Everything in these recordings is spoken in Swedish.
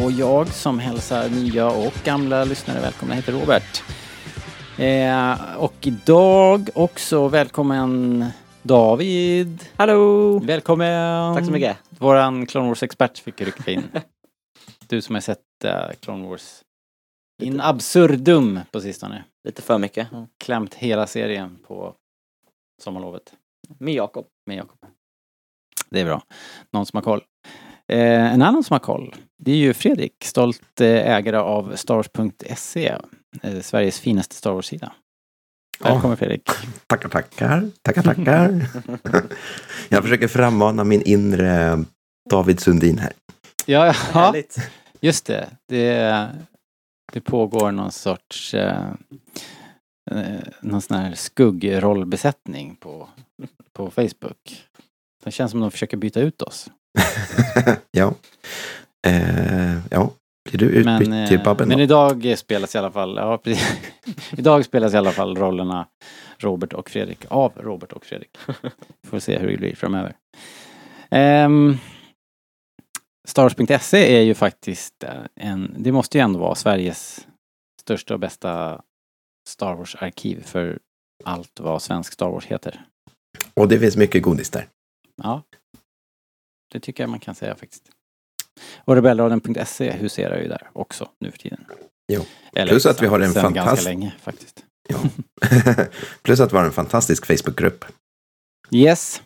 Och jag som hälsar nya och gamla lyssnare välkomna heter Robert. Eh, och idag också välkommen David. Hallå! Välkommen! Tack så mycket. Våran Clone Wars-expert fick rycka in. du som har sett uh, Clone Wars in absurdum på sistone. Lite för mycket. Klämt hela serien på sommarlovet Med Jakob. med Jakob. Det är bra. Någon som har koll. Eh, en annan som har koll, det är ju Fredrik, stolt eh, ägare av Stars.se, eh, Sveriges finaste Star Wars-sida. Ja. Välkommen Fredrik. Tackar, tackar. Tackar, tackar. jag försöker frammana min inre David Sundin här. Ja, ja just det. det. Det pågår någon sorts eh, eh, någon sån här skuggrollbesättning på, på Facebook. Det känns som de försöker byta ut oss. ja. Eh, ja. Blir du utbytt Men, eh, till Babben men då? idag spelas i alla fall, ja, idag spelas i alla fall rollerna Robert och Fredrik av Robert och Fredrik. Får se hur det blir framöver. Um, Stars.se är ju faktiskt eh, en, det måste ju ändå vara Sveriges största och bästa Star Wars-arkiv för allt vad svensk Star Wars heter. Och det finns mycket godis där. Ja. Det tycker jag man kan säga faktiskt. Och rebellradion.se huserar ju där också nu för tiden. Jo. Eller Plus att vi har en sen ganska fantast- länge faktiskt. Ja. Plus att vi har en fantastisk Facebookgrupp. Yes.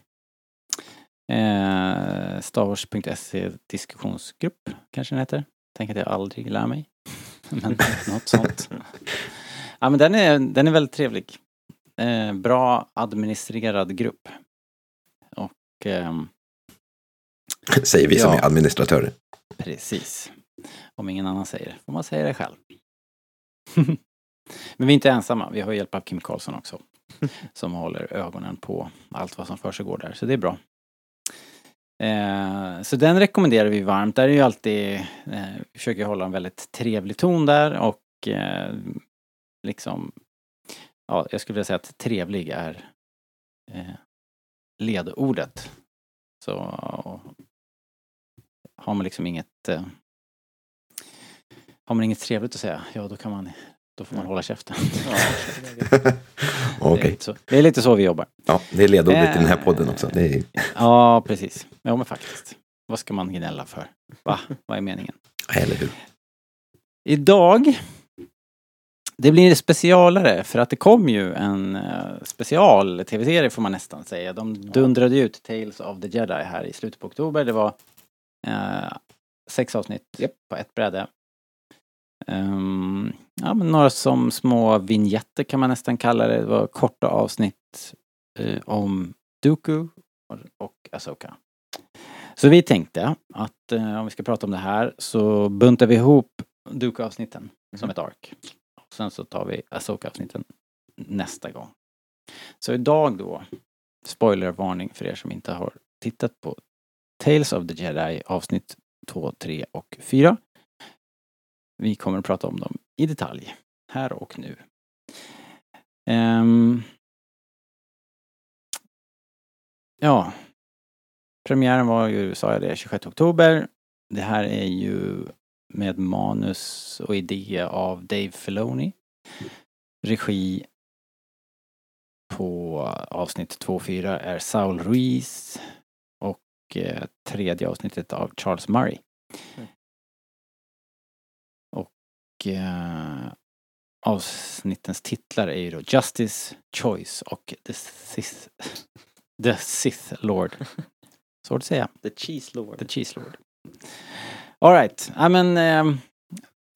Eh, Starwars.se diskussionsgrupp kanske den heter. Tänk att jag aldrig lär mig. men något sånt. Ja men den är, den är väldigt trevlig. Eh, bra administrerad grupp. Och ehm, Säger vi som Ja. är administratörer. Precis. Om ingen annan säger det, får man säga det själv. Men vi är inte ensamma, vi har hjälp av Kim Karlsson också. Som håller ögonen på allt vad som försiggår där, så det är bra. Eh, så den rekommenderar vi varmt. Där är ju alltid, eh, vi försöker hålla en väldigt trevlig ton där och eh, liksom, ja, jag skulle vilja säga att trevlig är eh, ledordet. Så har man liksom inget eh, har man inget trevligt att säga, ja då kan man då får man hålla käften. Okej. Det, är lite så, det är lite så vi jobbar. Ja, det är ledordet i Eh. den här podden också. Det är, Ja, precis. Ja, men faktiskt. Vad ska man gnälla för? Va? Vad är meningen? eller hur? Idag, det blir specialare för att det kom ju en eh, special tv-serie får man nästan säga. De dundrade ut Tales of the Jedi här i slutet på oktober. Det var eh, sex avsnitt på ett bräde. Ehm, ja, men några som små vignetter kan man nästan kalla det. Det var korta avsnitt eh, om Dooku och Asoka. Så vi tänkte att eh, om vi ska prata om det här så buntar vi ihop Dooku-avsnitten som ett ark. Och sen så tar vi Asoka-avsnitten nästa gång. Så idag då, spoilervarning för er som inte har tittat på Tales of the Jedi avsnitt 2, 3 och 4. Vi kommer att prata om dem i detalj, här och nu. Um, ja, premiären var ju, sa jag det, 26 oktober. Det här är ju med manus och idé av Dave Filoni. Regi på avsnitt 2 och 4 är Saul Ruiz tredje avsnittet av Charles Murray. Mm. Och eh, avsnittens titlar är ju då Justice, Choice och The Sith, The Sith Lord. Svårt att säga. The Cheese Lord. The Cheese Lord. Alright, ja men ehm,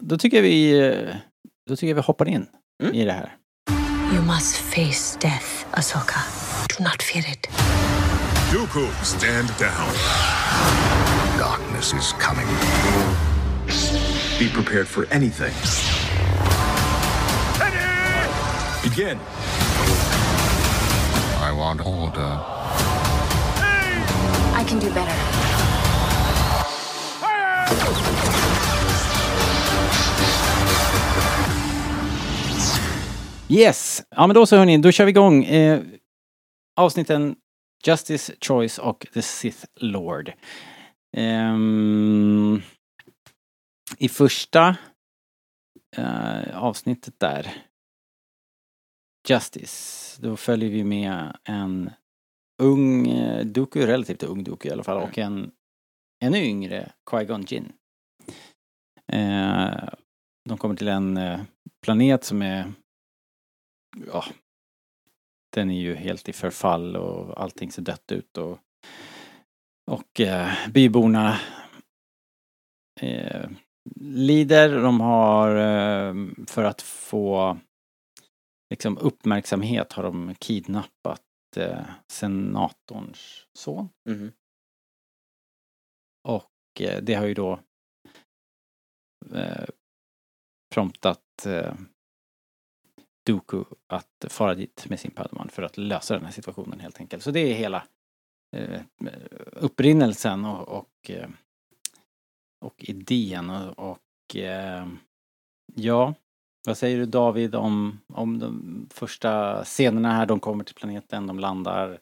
då tycker vi eh, då tycker jag vi hoppar in Mm. i det här. You must face death, Ahsoka. Do not fear it. Dooku, stand down. Darkness is coming. Be prepared for anything. Begin. I want order. I can do better. Yes! Ja men då så hörni, då kör vi igång eh, avsnitten Justice, Choice och The Sith Lord. Um, I första uh, avsnittet där, Justice, då följer vi med en ung eh, uh, Dooku, relativt ung Dooku i alla fall, och en ännu yngre Qui-Gon Jinn. Uh, de kommer till en planet som är ja, den är ju helt i förfall och allting ser dött ut och, och eh, byborna eh, lider. De har eh, för att få liksom uppmärksamhet har de kidnappat eh, senatorns son Mhm. och eh, det har ju då eh, promptat Dooku att fara dit med sin Padawan för att lösa den här situationen helt enkelt. Så det är hela eh, upprinnelsen och, och, eh, och idén och, och eh, ja, vad säger du David om, om de första scenerna här? De kommer till planeten, de landar,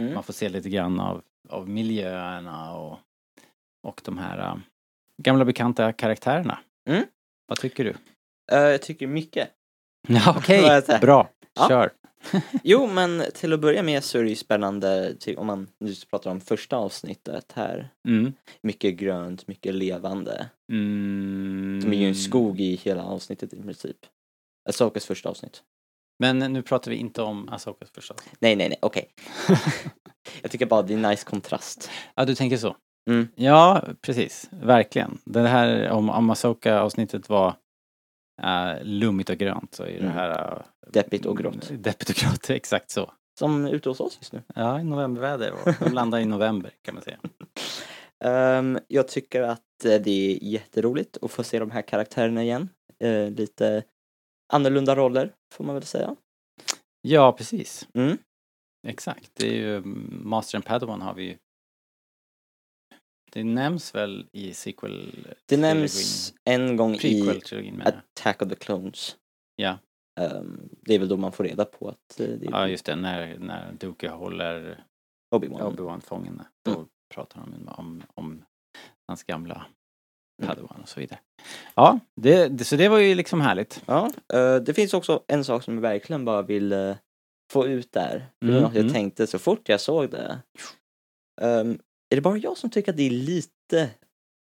Mm. man får se lite grann av, av miljöerna och, och de här eh, gamla bekanta karaktärerna. Mm. Vad tycker du? Eh, jag tycker mycket. Ja, okej, det? bra, Ja. kör. Jo, men till att börja med så är det ju spännande, ty- om man nu pratar om första avsnittet här. Mm. Mycket grönt, mycket levande. Mm. De är ju en skog i hela avsnittet i princip. Asokas första avsnitt. Men nu pratar vi inte om Asokas första avsnitt. Nej, nej, nej, okej. jag tycker bara det är en nice kontrast. Ja, du tänker så. Mm. Ja, precis. Verkligen. Det här om, om Asoka avsnittet var uh, lummigt och grönt så det Mm. här... Uh, Deppigt och grått. Deppigt och grått, exakt så. Som ute hos oss just nu. Ja, i novemberväder. De landar i november kan man säga. Ehm, jag tycker att eh, det är jätteroligt att få se de här karaktärerna igen. Eh, lite annorlunda roller, får man väl säga. Ja, precis. Mm. Exakt. Det är ju Master and Padawan har vi ju. Det nämns väl i sequel Det nämns en gång i. Attack of the Clones. Ja. Ehm, det är väl då man får reda på att eh, det Ja, är just det. När, när Dooku håller Obi-Wan. Obi-Wan fången. Då Mm. pratar de om, om hans gamla Padawan och så vidare. Ja, det, det, så det var ju liksom härligt. Ja, eh, det finns också en sak som jag verkligen bara vill eh, få ut där. Det var Mm, något jag mm. tänkte så fort jag såg det. Ehm, är det bara jag som tycker att det är lite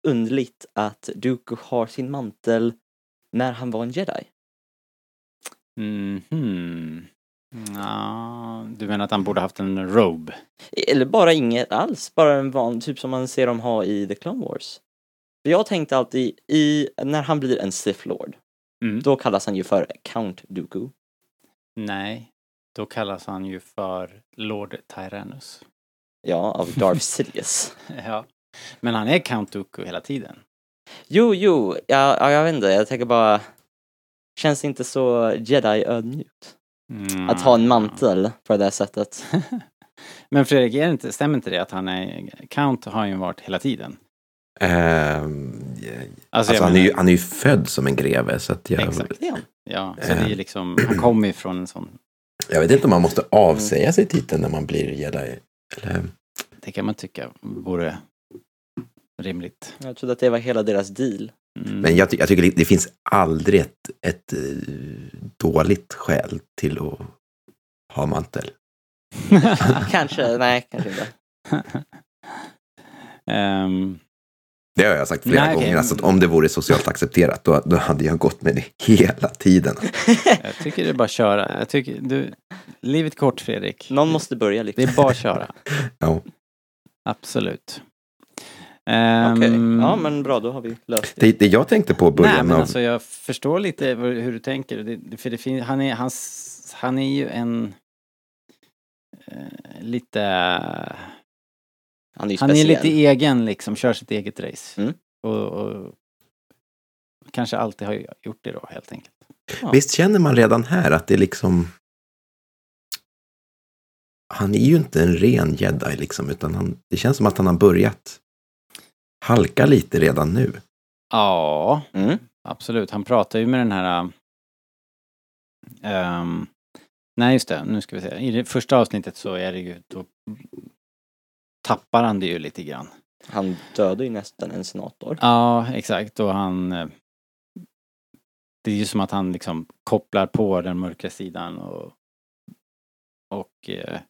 underligt att Dooku har sin mantel när han var en jedi? Mhm. Ja, du menar att han borde haft en robe? Eller bara inget alls, bara en van, typ som man ser dem ha i The Clone Wars. För jag tänkte alltid, i, när han blir en Sith Lord, Mm. då kallas han ju för Count Dooku. Nej, då kallas han ju för Lord Tyrannus. Ja, av Darth Sidious. Ja. Men han är Count Dooku hela tiden. Jo, jo, ja, ja, jag vet inte, jag tänker bara, känns inte så jedi-ödmjukt. Mm. Att ha en mantel på det där sättet. Men Fredrik, är det inte, stämmer inte det att han är... Count har han ju varit hela tiden. Ehm, Alltså, alltså, jag han, är ju, menar- han är ju född som en greve. Så att jag, Exakt. Ja. Ja, så det är liksom, han kommer ju från en sån, jag vet inte om man måste avsäga sig titeln när man blir jedi. Eller, det kan man tycka vore rimligt. Jag trodde att det var hela deras deal. Mm. men jag, ty- jag tycker det- det finns aldrig ett, ett eh, dåligt skäl till att ha mantel. Kanske, nej, kanske inte. Ehm, Det har jag sagt flera Nej, gånger. Alltså, att om det vore socialt accepterat då, då hade jag gått med det hela tiden. jag tycker det är bara att köra. Jag tycker, du, livet är kort Fredrik. Någon måste börja Det liksom. är bara att köra. Ja. Absolut. Okej, Ehm, ja men bra, då har vi löst det. Det, det jag tänkte på i Nej början men av... alltså jag förstår lite hur du tänker. Det, det- för det fin, han, är, hans, han är ju en eh, lite... Han är ju Han är speciell. lite egen liksom, kör sitt eget race. Mm. Och, och kanske alltid har gjort det då helt enkelt. Ja. Visst känner man redan här att det liksom... han är ju inte en ren jedi liksom, utan han, det känns som att han har börjat halka lite redan nu. Ja, Mm. absolut. Han pratar ju med den här... ehm, nej, just det. Nu ska vi se. I det första avsnittet så är det ju... Då tappar han det ju lite grann. Han dödade ju nästan en senator. Ja, exakt. Och han... eh, Det är ju som att han liksom kopplar på den mörka sidan och, och eh,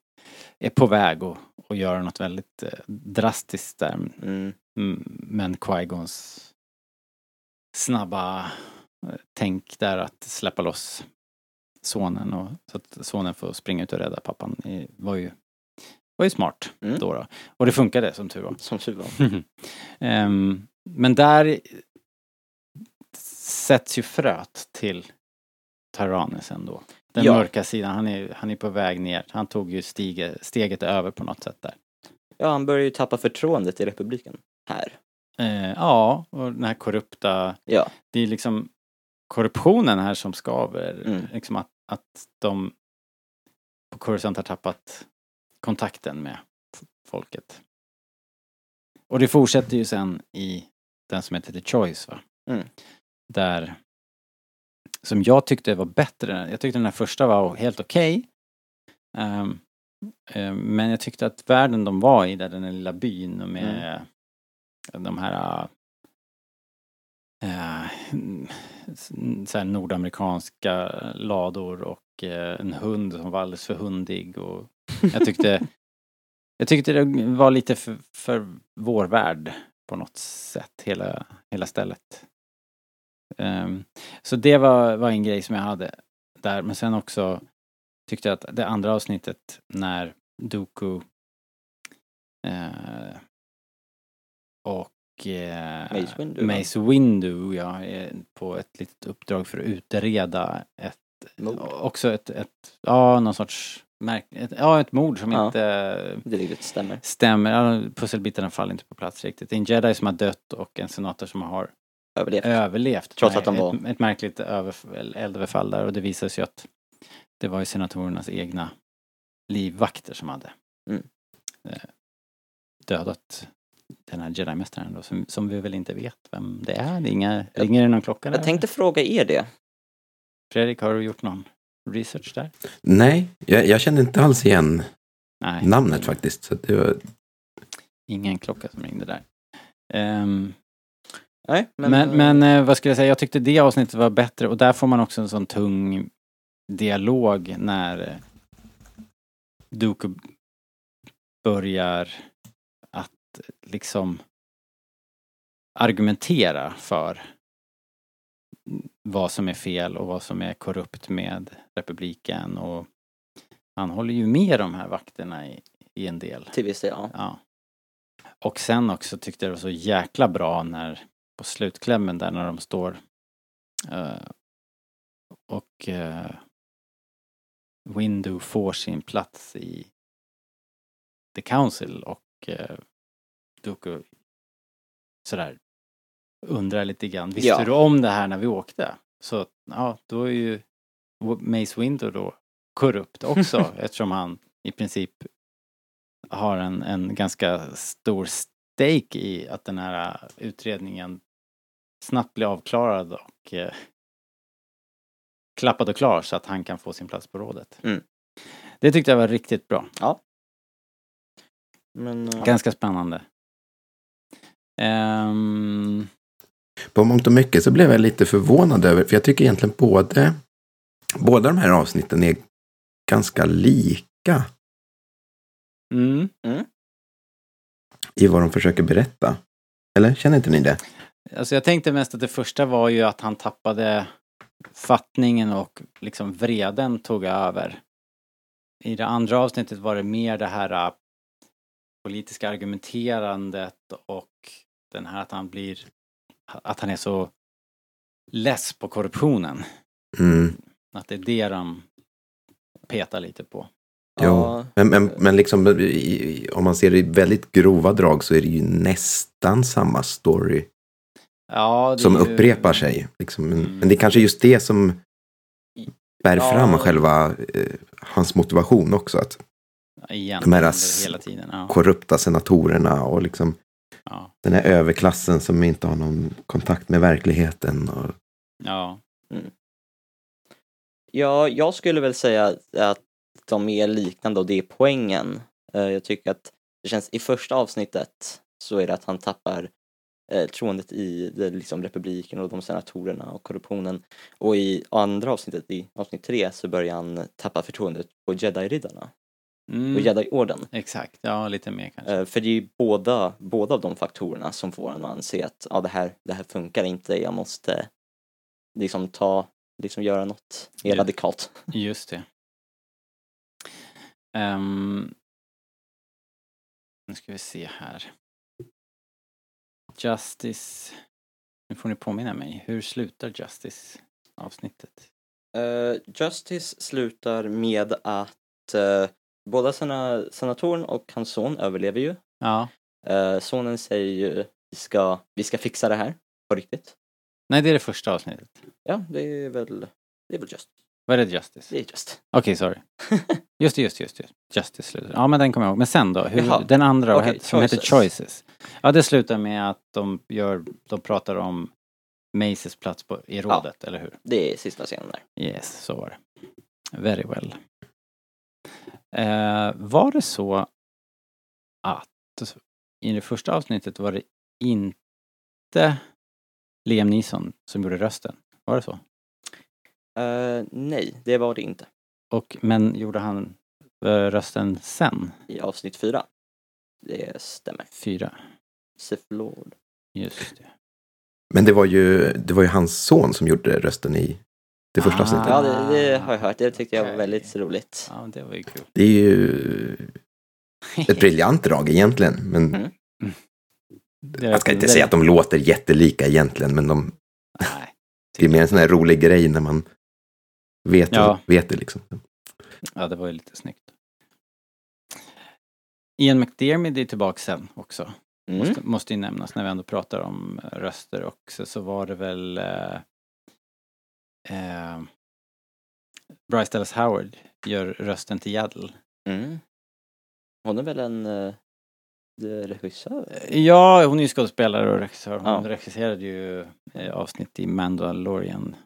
är på väg att och göra något väldigt eh, drastiskt där. Mm. Mm, Men Qui-Gons snabba tänk där att släppa loss sonen och så att sonen får springa ut och rädda pappan var ju, var ju smart Mm. då, då. Och det funkade som tur var. Som tur var. Ehm, men där sätts ju fröet till Tyrannus ändå. Den Ja. mörka sidan, han är, han är på väg ner. Han tog ju stige, steget över på något sätt där. Ja, han börjar ju tappa förtroendet i republiken. Här. Eh, ja, och den här korrupta Ja. det är liksom korruptionen här som skaver. Mm. Liksom att, att de på Coruscant har tappat kontakten med folket. Och det fortsätter ju sen i den som heter The Choice va? Mm. Där som jag tyckte var bättre. Jag tyckte den här första var helt okej. Ehm, ehm, men jag tyckte att världen de var i, där den här lilla byn och med de här s- så här nordamerikanska lador och eh, en hund som var alldeles för hundig och jag tyckte jag tyckte det var lite för, för vår värld på något sätt, hela, hela stället. Ehm, så det var, var en grej som jag hade där, men sen också tyckte jag att det andra avsnittet när Doku eh, och eh, Mace Windu? Mace Windu, ja, är på ett litet uppdrag för att utreda ett, Mord. också ett, ett, ja, någon sorts märk, ett, ja, ett mord som Ja. inte Det riktigt stämmer. stämmer. Ja, pusselbitarna faller inte på plats riktigt. Det är en jedi som har dött och en senator som har Överlevt. överlevt. Trots att de ett, var- Ett märkligt överf- eldöverfall där och det visar sig att det var ju senatorernas egna livvakter som hade Mm. eh, dödat den här jedi-mästaren då, som, som vi väl inte vet vem det är. Det är inga, Jag- ringer det någon klocka där? Jag tänkte fråga er det. Fredrik, har du gjort någon research där? Nej, jag, jag kände inte alls igen Nej, namnet faktiskt. Så det var, ingen klocka som ringde där. Ehm, Nej, men... Men, eh, men, eh, vad skulle jag säga, jag tyckte det avsnittet var bättre och där får man också en sån tung dialog när eh, Dooku börjar att liksom argumentera för vad som är fel och vad som är korrupt med republiken och han håller ju med de här vakterna i, i en del. Till viss del, ja. Ja. Och sen också tyckte jag det var så jäkla bra när på slutklämmen där när de står eh, och uh, Window får sin plats i The Council och uh, Dooku sådär undrar lite grann, visste Ja. du om det här när vi åkte? Så ja, då är ju Mace Window då korrupt också eftersom han i princip har en, en ganska stor stake i att den här utredningen snabbt blir avklarad och eh, klappad och klar så att han kan få sin plats på rådet. Mm. Det tyckte jag var riktigt bra. Men... eh, Ganska spännande. Ehm, på mångt och mycket så blev jag lite förvånad över, för jag tycker egentligen både, båda de här avsnitten är ganska lika mm. i vad de försöker berätta. Eller känner inte ni det? Alltså jag tänkte mest att det första var ju att han tappade fattningen och liksom vreden tog över. I det andra avsnittet var det mer det här äh, politiska argumenterandet och den här att han blir, att han är så less på korruptionen. Mm. Att det är det de petar lite på. Ja, men, men, men liksom, i- om man ser det i väldigt grova drag så är det ju nästan samma story Ja, det som ju- upprepar sig. Liksom. Men, Mm. men det är kanske just det som bär Ja. fram själva eh, hans motivation också. Att Igen, De här hela tiden. Ja. korrupta senatorerna och liksom Ja. den här överklassen som inte har någon kontakt med verkligheten. Och, ja. Ja, jag skulle väl säga att de är liknande och det är poängen. Eh, Jag tycker att det känns i första avsnittet så är det att han tappar eh, troendet i det, liksom, republiken och de senatorerna och korruptionen. Och i andra avsnittet, i avsnitt tre, så börjar han tappa förtroendet på jedi-riddarna Mm. och jedi-orden. Exakt, ja lite mer kanske. Eh, För det är ju båda, båda av de faktorerna som får en att anse att ja, det, här, det här funkar inte, jag måste liksom ta, liksom göra något mer Ja. radikalt. Just det. Ehm, nu ska vi se här. Justice. Nu får ni påminna mig. Hur slutar Justice avsnittet? Eh, Justice slutar med att uh, båda sina senatorn och hans son överlever ju. Ja. Eh, sonen säger ju vi ska, vi ska fixa det här på riktigt. Nej, det är det första avsnittet. Ja, det är väl, det är väl just. Vad är det Justice? Det är just. Okej, sorry. Just det, just det, just det. Justice slutar. Ja, men den kommer jag ihåg. Men sen då? Hur, den andra Okej, som heter Choices. Choices. Ja, det slutar med att de gör, de pratar om Maces plats på, i rådet, eller hur? Det är sista scenen där. Yes, så var det. Very well. Eh, var det så att i det första avsnittet var det inte Liam Neeson som gjorde rösten? Var det så? Eh, nej, det var det inte. Och, men gjorde han eh, rösten sen? I avsnitt fyra. Det stämmer. Fyra? Sith Lord. Just det. men det var, ju, det var ju hans son som gjorde rösten i det första Ah. avsnittet. Ja, det, det har jag hört. Det tyckte jag var väldigt roligt. Ja, det var ju kul. Det är ju ett briljant drag egentligen. Men Mm. Jag ska inte säga att de låter jättelika egentligen, men de, Nej. det är mer en sån här rolig grej när man vet, Ja. vet det liksom. Ja, det var ju lite snyggt. Ian McDermott är tillbaka sen också. Mm. Måste, måste ju nämnas när vi ändå pratar om röster också så var det väl eh, eh, Bryce Dallas Howard gör rösten till Yaddle. Mm. Hon är väl en uh, regissör? Ja, hon är ju skådespelare och regissör. Hon Ja. regisserade ju eh, avsnitt i Mandalorian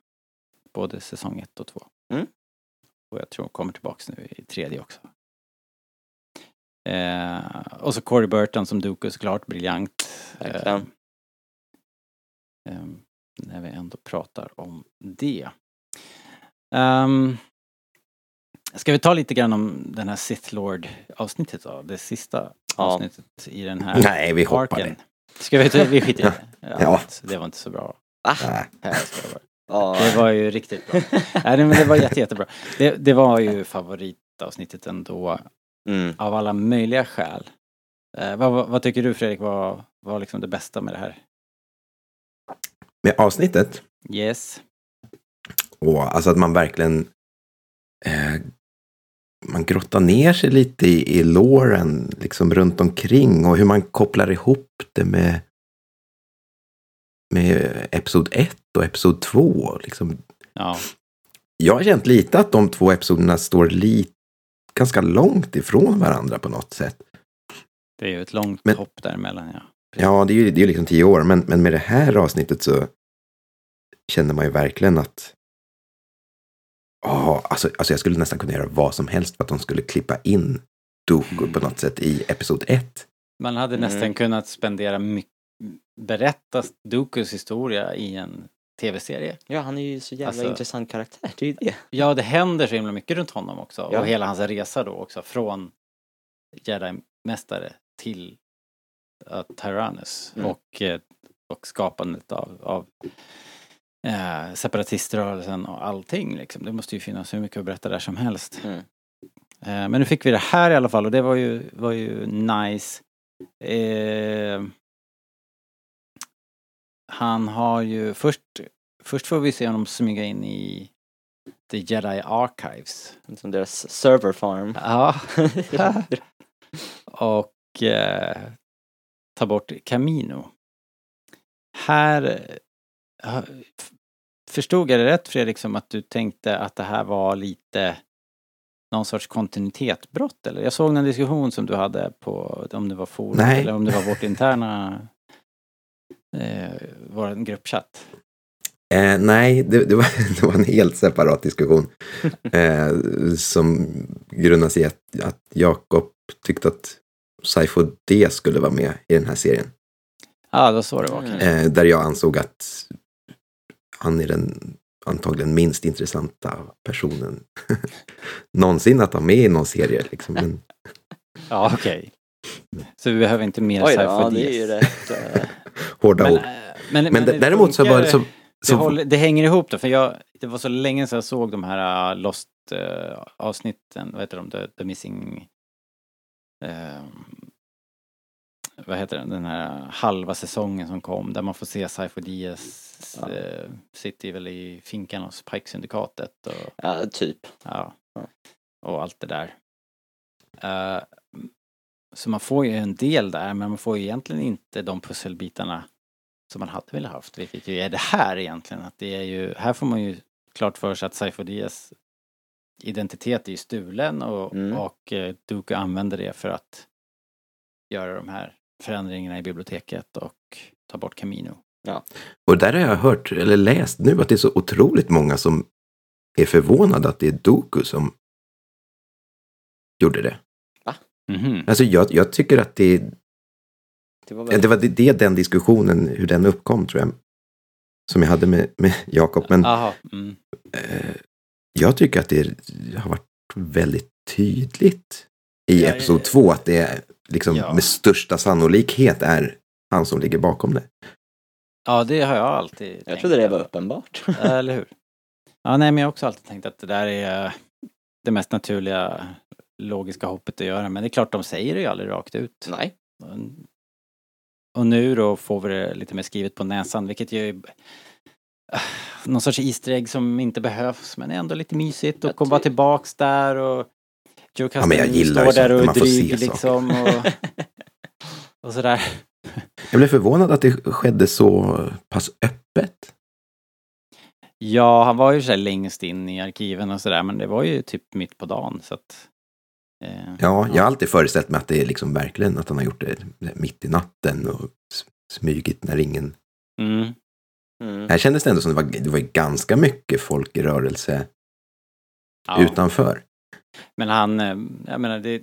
både säsong ett och två. Mm. Och jag tror hon kommer tillbaks nu i tredje också. Eh, och så Corey Burton som Dooku såklart, briljant. Eh, när vi ändå pratar om det. Um, ska vi ta lite grann om den här Sith Lord avsnittet då? Det sista Ja. avsnittet i den här Nej, vi hoppar det. Ska vi vi skiter i det. Ja, Ja. Det var inte så bra. Ah, det, var ju riktigt bra. Nej, men det var jätte, jättebra. Det, det var ju favoritavsnittet ändå mm. av alla möjliga skäl. Eh, vad, vad, vad tycker du Fredrik var, var liksom det bästa med det här? Med avsnittet, Yes. och alltså att man verkligen eh, man grottar ner sig lite i, i låren liksom runt omkring och hur man kopplar ihop det med med episod 1 och episod 2. Liksom. Ja. Jag har känt lite att de två episoderna står lite, ganska långt ifrån varandra på något sätt. Det är ju ett långt Men- hopp däremellan ja. Ja, det är ju det är liksom tio år, men, men med det här avsnittet så känner man ju verkligen att Ja, alltså, alltså jag skulle nästan kunna göra vad som helst för att de skulle klippa in Dooku på något sätt i episod 1. Man hade Mm. nästan kunnat spendera mycket, berätta Dookus historia i en tv-serie. ja, han är ju så jävla Alltså- intressant karaktär. Det är ju det. Ja, det händer så himla mycket runt honom också. Ja. Och hela hans resa då också från Jedi-mästare till uh, Tyrannus Mm. och, eh, och skapandet av, av eh, separatiströrelsen och allting liksom. Det måste ju finnas hur mycket att berätta där som helst. Mm. Eh, men nu fick vi det här i alla fall och det var ju, var ju nice. Eh, han har ju först, först får vi se honom smyga in i The Jedi Archives. Som deras server farm. Ja. och eh, ta bort Camino. Här eh, förstod jag det rätt Fredrik som att du tänkte att det här var lite någon sorts kontinuitetsbrott eller? Jag såg en diskussion som du hade på, om det var forum eller om det var vårt interna, eh, vår gruppchatt. Eh, nej, det, det, var, det var en helt separat diskussion. Eh, som grundas i att, att Jakob tyckte att Saifo D skulle vara med i den här serien. Ja, det var så det var Mm. kanske. Eh, där jag ansåg att han är den antagligen minst intressanta personen någonsin att ha med i någon serie. Liksom. Men, Ja, okej. Så vi behöver inte mer Oj ja, det är ju rätt... eh, hårda Men, ord. eh, men, Men, det däremot så var det så... Det, så håller, det hänger ihop då, för jag, det var så länge sedan jag såg de här uh, Lost uh, avsnitten, vad heter de, The, The Missing... ehm, vad heter den, den här halva säsongen som kom där man får se Cypher Diaz Ja. eh, sitter väl i finkan hos Pike-syndikatet och Ja, typ. Ja. Ja. Och allt det där. Eh, så man får ju en del där, men man får ju egentligen inte de pusselbitarna som man hade velat haft, vilket ju är det här egentligen. Att det är ju, här får man ju klart för sig att Saifo Diaz identitet är ju stulen och, Mm. och eh, Duke använder det för att göra de här förändringarna i biblioteket och ta bort Camino. Och där har jag hört, eller läst nu, att det är så otroligt många som är förvånade att det är Doku som gjorde det. Mhm. Alltså jag, jag tycker att det, Det var väl... det var det, det den diskussionen, hur den uppkom tror jag, som jag hade med, med Jakob. Men Aha. Mm. eh, jag tycker att det har varit väldigt tydligt i Ja, Episod ja. 2 att det är liksom Ja. med största sannolikhet är han som ligger bakom det. Ja, det har jag alltid Jag tänkt. trodde det var uppenbart. Eller hur? Ja, nej, men jag har också alltid tänkt att det där är det mest naturliga logiska hoppet att göra. Men det är klart, de säger det ju aldrig rakt ut. Nej. Och nu då får vi det lite mer skrivet på näsan, vilket ju är någon sorts Easter egg som inte behövs, men är ändå lite mysigt och komma tillbaks där och Joe Ja, Castellano gillar står där och är dryg liksom och, och sådär. Jag blev förvånad att det skedde så pass öppet. Ja, han var ju så här längst in i arkiven och sådär, men det var ju typ mitt på dagen så att... Eh, Ja, jag har alltid föreställt mig att det är liksom verkligen att han har gjort det mitt i natten och smugit när ingen... Mm. Mm. Här kändes det ändå som det var, det var ganska mycket folk i rörelse Ja. utanför. Men han, eh, jag menar, det,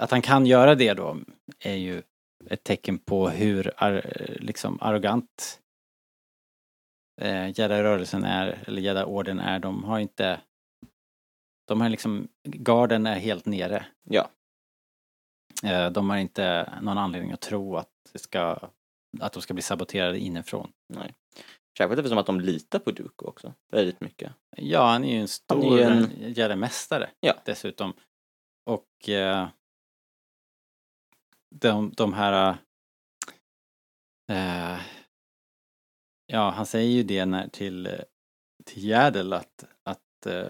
att han kan göra det då är ju ett tecken på hur ar, liksom arrogant eh, Jedi-rörelsen är, eller Jedi-orden är. De har inte, de har liksom, garden är helt nere. Ja. Eh, de har inte någon anledning att tro att det ska, att de ska bli saboterade inifrån. Särskilt eftersom att de litar på Dooku också. Väldigt mycket. Ja, han är ju en stor ju en- Jedi-mästare Ja. dessutom. Och eh, de, de här... Eh, ja, han säger ju det när, till, till Jädel att, att, eh,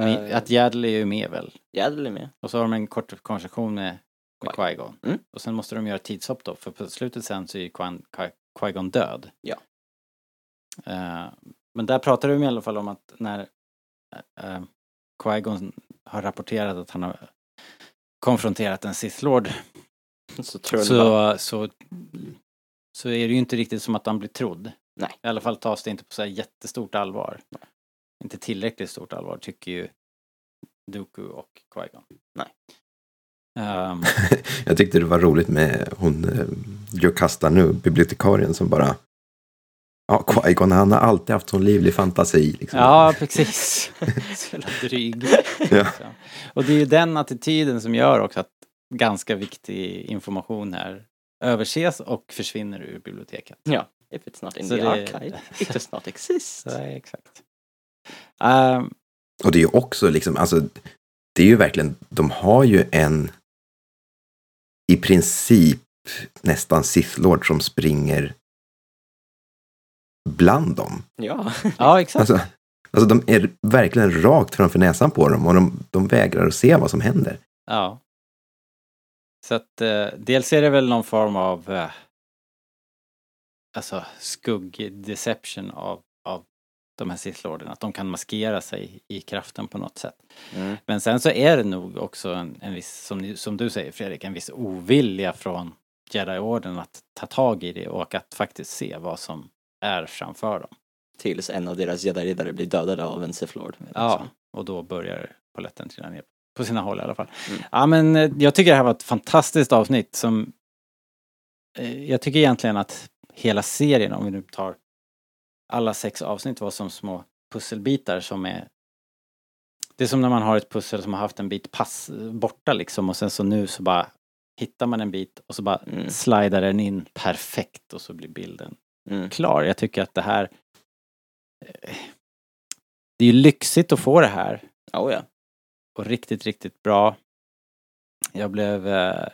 Eh. att Jädel är ju med väl. Jädel är med. Och så har de en kort konversation med, med Qui- Qui-Gon. Mm. Och sen måste de göra tidshopp då, för på slutet sen så är ju Qui- Qui- Qui-Gon död. Ja. Eh, men där pratar de i alla fall om att när uh, Qui-Gon har rapporterat att han har konfronterat en Sith Lord Så så, så, så är det ju inte riktigt som att han blir trodd. Nej. I alla fall tas det inte på så här jättestort allvar. Inte tillräckligt stort allvar tycker ju Dooku och Qui-Gon. Nej. Ehm, Jag tyckte det var roligt med hon, eh, Joe Casta nu, bibliotekarien som bara Ja, Qui-Gon, han har alltid haft sån livlig fantasi. Liksom. ja, precis. så jävla dryg. Ja. Och det är ju den attityden som gör också att ganska viktig information här överses och försvinner ur biblioteket. Ja. If it's not in Så the det- archive, it does not exist. Så, exakt. Ehm, Och det är ju också liksom, alltså, det är ju verkligen, de har ju en i princip nästan Sith Lord som springer bland dem. Ja. ja, exakt. Alltså, alltså de är verkligen rakt framför näsan på dem och de, de vägrar att se vad som händer. Ja. Så att eh, dels är det väl någon form av eh, alltså skugg-deception av, av de här Sith Lorden, att de kan maskera sig i kraften på något sätt. Mm. Men sen så är det nog också en, en viss, som, som du säger Fredrik, en viss ovilja från Jedi-orden att ta tag i det och att faktiskt se vad som är framför dem. Tills en av deras jedi-riddare blir dödad av en Sith Lord. Ja, och då börjar polletten trilla ner. På sina håll i alla fall. Mm. Ja men eh, jag tycker det här var ett fantastiskt avsnitt som eh, Jag tycker egentligen att hela serien, om vi nu tar alla sex avsnitt var som små pusselbitar som är Det är som när man har ett pussel som har haft en bit pass borta liksom och sen så nu så bara hittar man en bit och så bara Mm. slidar den in perfekt och så blir bilden Mm. klar. Jag tycker att det här eh, Det är ju lyxigt att få det här Oh, ja. och riktigt, riktigt bra. Jag blev eh,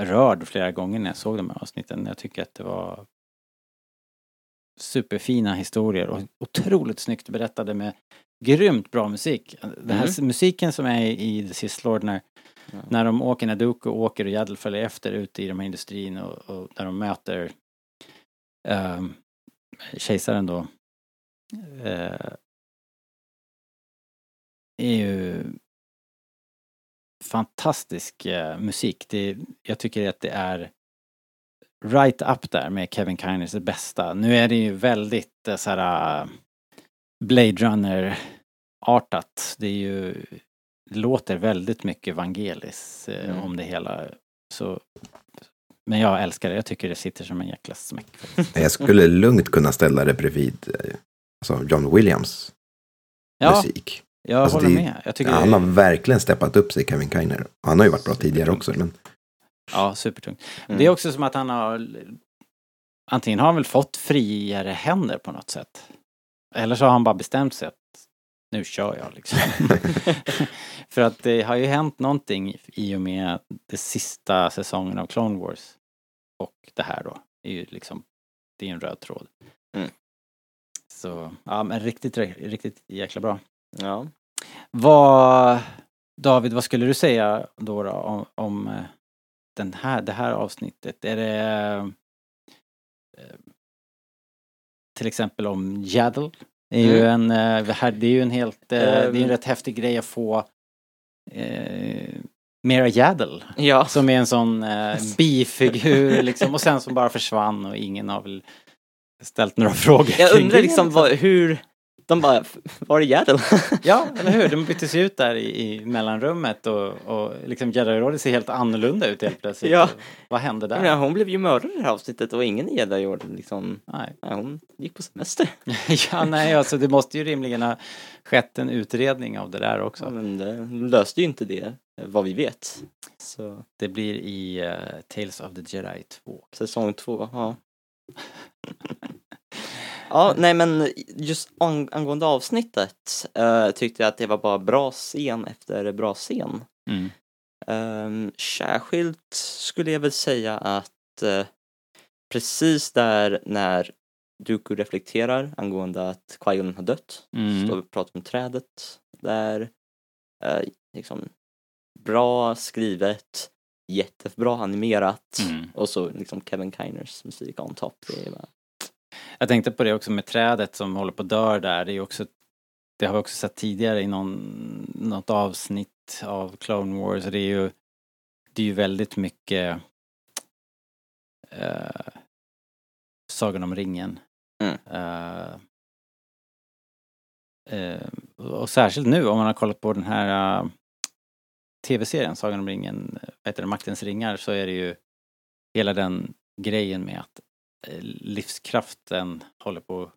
rörd flera gånger när jag såg de här avsnitten. Jag tycker att det var superfina historier och otroligt snyggt berättade med grymt bra musik. Den här Mm. musiken som är i The Sith Lord när, Ja. när de åker, när Dooku åker och Yaddle följer efter ute i de här industrin och, och när de möter um, kejsaren då. eh, är ju fantastisk eh, musik. Det, jag tycker att det är right up där med Kevin Kiners bästa. Nu är det ju väldigt eh, så här eh, Blade Runner-artat. Det är ju det låter väldigt mycket Vangelis eh, Mm. om det hela. Så, men jag älskar det. Jag tycker det sitter som en jäkla smäck. Jag skulle lugnt kunna ställa det bredvid eh, alltså John Williams Ja, musik. jag Alltså, håller det- med. Jag tycker Han har verkligen steppat upp sig, Kevin Kiner. Han har ju varit bra tidigare också. Men Ja, supertungt. Mm. Det är också som att han har Antingen har han väl fått friare händer på något sätt. Eller så har han bara bestämt sig att nu kör jag liksom. För att det har ju hänt någonting i och med det sista säsongen av Clone Wars. Och det här då. är ju liksom, det är en röd tråd. Mm. Så, ja men riktigt, riktigt jäkla bra. Ja. Vad, David, vad skulle du säga då, då om, om eh, den här, det här avsnittet? Är det eh, till exempel om Yaddle? Det är ju en, eh, det det är ju en helt, det är ju en Ehm. rätt häftig grej att få mera Yaddle. ja. Som är en sån eh, bifigur liksom och sen som bara försvann och ingen har väl ställt några frågor Jag undrar liksom vad, hur, de bara, var är Yaddle? Ja, eller hur? De byttes ju ut där i, i mellanrummet och, och liksom Jedi-rådet ser helt annorlunda ut helt plötsligt. Ja. Vad hände där? Ja, hon blev ju mördad i det här avsnittet och ingen i Jedi-orden liksom, Nej. nej, hon gick på semester. ja, nej, alltså det måste ju rimligen ha skett en utredning av det där också. Ja, men det löste ju inte det, vad vi vet. Så Det blir i eh, Tales of the Jedi 2. säsong två, ja. Ja, nej men just ang angående avsnittet eh, tyckte jag att det var bara bra scen efter bra scen. Mm. Um, särskilt skulle jag väl säga att eh, precis där när Dooku reflekterar angående att Qui-Gon har dött, Mm. står vi och pratar om trädet där. eh, liksom bra skrivet, jättebra animerat Mm. och så liksom Kevin Kiners musik on top. Det är bara, Jag tänkte på det också med trädet som håller på att dö där. Det är också det har vi också sett tidigare i någon, något avsnitt av Clone Wars. Det är ju, det är ju väldigt mycket eh, Sagan om ringen. Mm. Eh, eh, och särskilt nu om man har kollat på den här tv-serien Sagan om ringen, eh, vad heter det, Maktens ringar, så är det ju hela den grejen med att eh, livskraften håller på att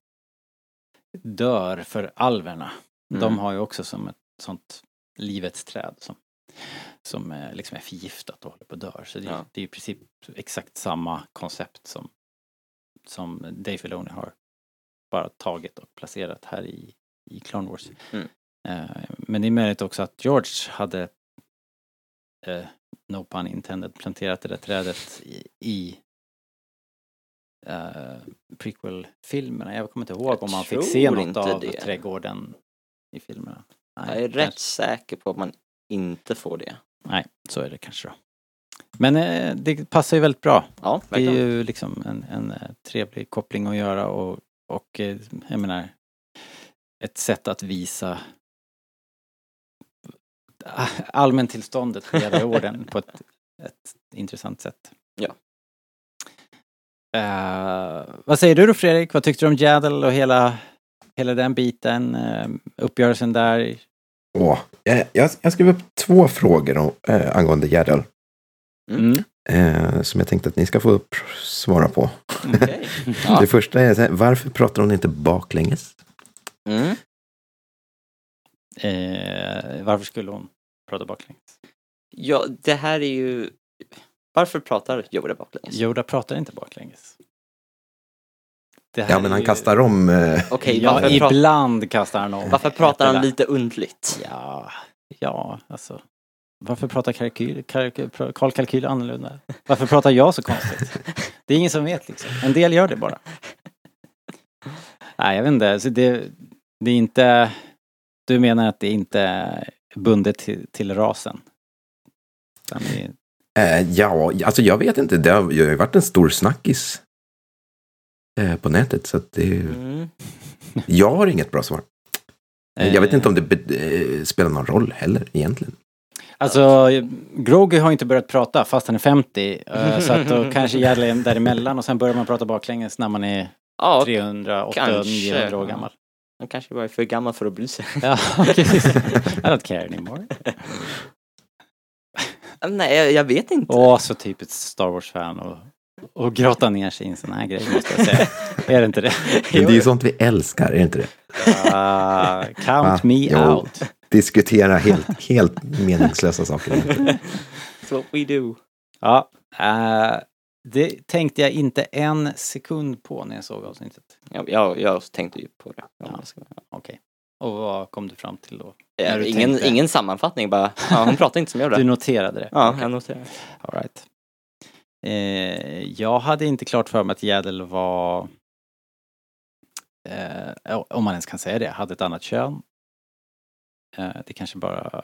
dör för alverna. De Mm. har ju också som ett sånt livets träd som, som eh, liksom är förgiftat och håller på att dö. Så det, Ja. det är i princip exakt samma koncept som, som Dave Filoni har bara tagit och placerat här i, i Clone Wars. Mm. Men det är möjligt också att George hade eh, no pun intended, planterat det där trädet i, i eh, prequel-filmerna. Jag kommer inte ihåg Jag om man fick se något av det. trädgården i filmerna. Nej, jag är rätt kanske- säker på att man inte får det. Nej, så är det kanske då. Men eh, det passar ju väldigt bra. Ja, Det är ju liksom en, en eh, trevlig koppling att göra och, och eh, jag menar ett sätt att visa allmäntillståndet på Jedi-orden på ett, ett intressant sätt. Ja. Eh, vad säger du då Fredrik? Vad tyckte du om Jaddle och hela, hela den biten? Uh, uppgörelsen där? Åh, jag, jag, jag skrev upp två frågor om, eh, angående Gärdal. Mm. Eh, som jag tänkte att ni ska få svara på. Okej. Det första är, här, varför pratar hon inte baklänges? Mm. Eh, varför skulle hon prata baklänges? Ja, det här är ju... Varför pratar Yoda baklänges? Yoda pratar inte baklänges. Ja, men han ju- kastar om. Eh, Okej, Ja, ibland kastar han om. varför pratar han lite undligt? Ja, ja, alltså. Varför pratar kalkyl, kalkyl, Karl Kalkyl annorlunda? Varför pratar jag så konstigt? Det är ingen som vet liksom. En del gör det bara. Nej, jag vet inte. Så det, det är inte... Du menar att det inte är bundet till, till rasen? Är- eh, ja, alltså jag vet inte. Det har, ju varit en stor snackis eh, på nätet. Så att det, Mm. jag har inget bra svar. Jag vet inte om det be- eh, spelar någon roll heller egentligen. Alltså, Grogu har inte börjat prata fast han är 50. eh, Så att då kanske Järle är däremellan och sen börjar man prata baklänges när man är Ja, 300, 800, kanske. 900 år gammal. Han kanske bara är för gammal för att bry sig. Ja, precis. I don't care anymore. Nej, jag, jag vet inte. Åh, så typiskt Star Wars-fan och, och grotta ner sig i en sån här grej måste jag säga. Är det inte det? Men det är ju sånt vi älskar, är det inte det? Ah, count Va? me Jo. out. Diskutera helt, helt meningslösa saker. That's what we do. Ja, eh, det tänkte jag inte en sekund på när jag såg avsnittet. Jag, jag, jag tänkte ju på det. Ja. Ska- Okej. Och vad kom du fram till då? Eh, När du ingen, tänkte- ingen sammanfattning bara. Ja, hon pratar inte som jag Du gjorde. noterade det? Ja, jag noterar. All right. eh, jag hade inte klart för mig att Jädel var, eh, om man ens kan säga det, hade ett annat kön. Eh, det kanske bara,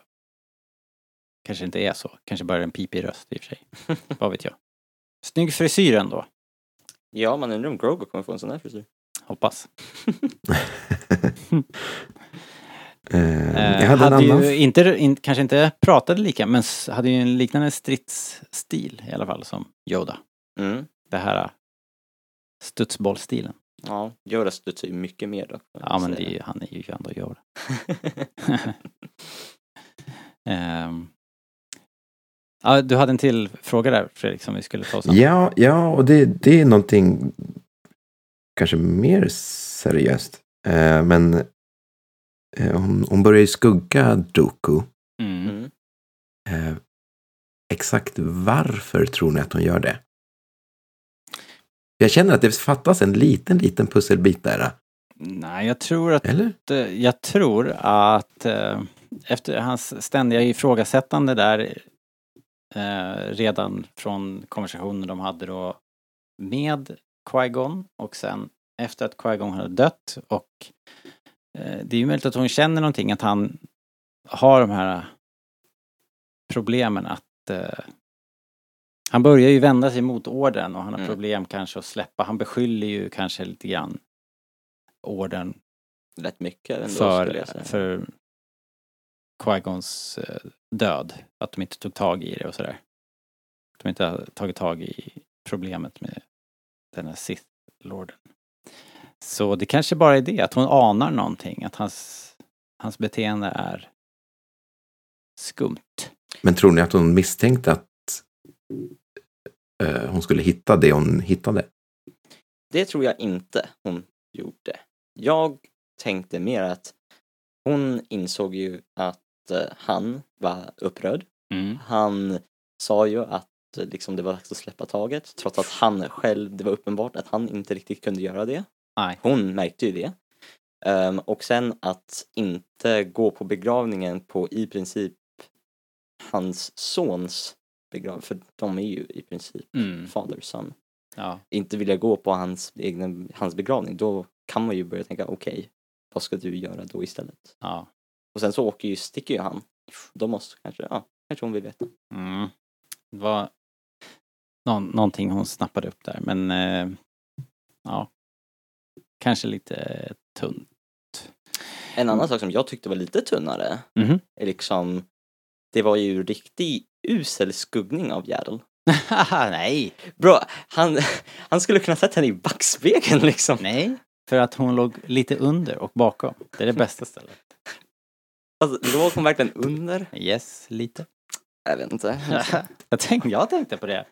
kanske inte är så. Kanske bara en pipig röst i och för sig. Vad vet jag. Snygg frisyr ändå, Ja, man undrar om Grogu kommer få en sån här frisyr. hoppas. Eh, Eh, jag hade, hade en annan. ju inte, in, kanske inte pratade lika, men hade ju en liknande stridsstil i alla fall som Yoda. Mm. Det här eh, studsbollstilen. Ja, Yoda studsar ju mycket mer dock. får Ja men är ju, han är ju ändå Yoda. Ehm. Ja, du hade en till fråga där Fredrik som vi skulle ta oss an. Ja, ja, och det, det är någonting kanske mer seriöst. Eh, men eh, hon, hon börjar ju skugga Doku. Mm. Mm. Eh, exakt varför tror ni att hon gör det? Jag känner att det fattas en liten, liten pusselbit där. Nej, jag tror att, Eller? eh, jag tror att eh, efter hans ständiga ifrågasättande där eh, redan från konversationen de hade då med Qui-Gon och sen efter att Qui-Gon hade dött och eh, det är ju möjligt att hon känner någonting att han har de här problemen att eh, han börjar ju vända sig mot orden och han har Mm. problem kanske att släppa. Han beskyller ju kanske lite grann orden Rätt mycket ändå för, för Qui-Gons eh, död. Att de inte tog tag i det och sådär. Att de inte har tagit tag i problemet med den här Sith-lorden. Så det kanske bara är det, att hon anar någonting. Att hans, hans beteende är skumt. Men tror ni att hon misstänkte att eh, hon skulle hitta det hon hittade? Det tror jag inte hon gjorde. Jag tänkte mer att hon insåg ju att han var upprörd. Mm. Han sa ju att eh, liksom, det var dags att släppa taget trots att han själv, det var uppenbart att han inte riktigt kunde göra det. Nej. Hon märkte ju det. Ehm, och sen att inte gå på begravningen på i princip hans sons begravning, för de är ju i princip Mm. father son. Ja. Inte vilja gå på hans, egna, hans begravning, då kan man ju börja tänka okej, vad ska du göra då istället? ja. Och sen så åker ju, sticker ju han. Då måste kanske, ja, kanske hon vill veta. Mm. Det var någon, någonting hon snappade upp där men eh, ja. Kanske lite tunt. En annan sak som jag tyckte var lite tunnare Mhm. är liksom, det var ju riktig usel skuggning av Yaddle. Nej, Bro, han, han skulle kunna sett henne i backspegeln liksom. nej. För att hon låg lite under och bakom. Det är det bästa stället. Alltså, låg hon verkligen under? Yes, lite. Jag vet inte. jag, tänkte, jag tänkte på det.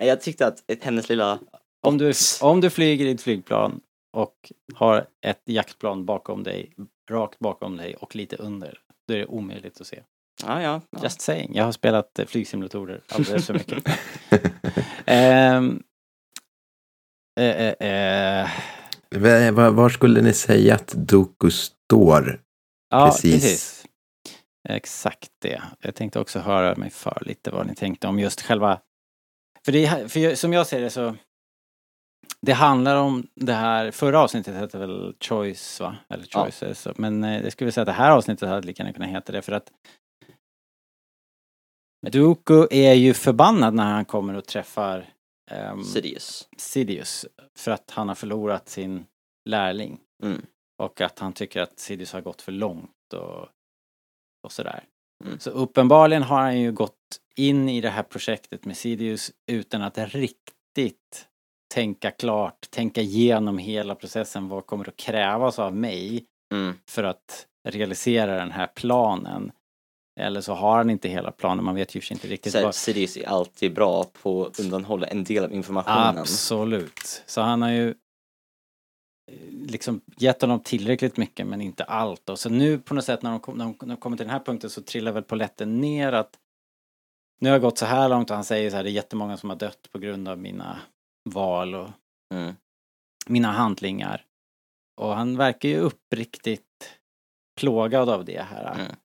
Jag tyckte att hennes lilla... Om du, om du flyger i ett flygplan och har ett jaktplan bakom dig, rakt bakom dig och lite under, då är det omöjligt att se. Ja, ja. ja. Just saying. Jag har spelat eh, flygsimulatorer alldeles för mycket. Eh, eh, Va- va- Var skulle ni säga att Doku står? Ja, Precis. precis. Exakt det. Jag tänkte också höra mig för lite vad ni tänkte om just själva... För, det, för som jag ser det så... Det handlar om det här, förra avsnittet hette väl Choice va? Eller Ja. Choices. Men eh, jag skulle säga att det här avsnittet hade lika gärna kunnat heta det för att Meduko är ju förbannad när han kommer och träffar um, Sirius. Sidious för att han har förlorat sin lärling. Mm. Och att han tycker att Sidious har gått för långt och, och sådär. Mm. Så uppenbarligen har han ju gått in i det här projektet med Sidious utan att riktigt tänka klart, tänka igenom hela processen. Vad kommer att krävas av mig Mm. för att realisera den här planen? Eller så har han inte hela planen, man vet ju inte riktigt Så vad... Sirius är alltid bra på att undanhålla en del av informationen. Absolut. Så han har ju liksom gett honom tillräckligt mycket men inte allt. Och så nu på något sätt när de, kom, när de, när de kommer till den här punkten så trillar väl polletten ner att nu har jag gått så här långt och han säger så här det är jättemånga som har dött på grund av mina val och Mm. mina handlingar. Och han verkar ju uppriktigt plågad av det här. Mm.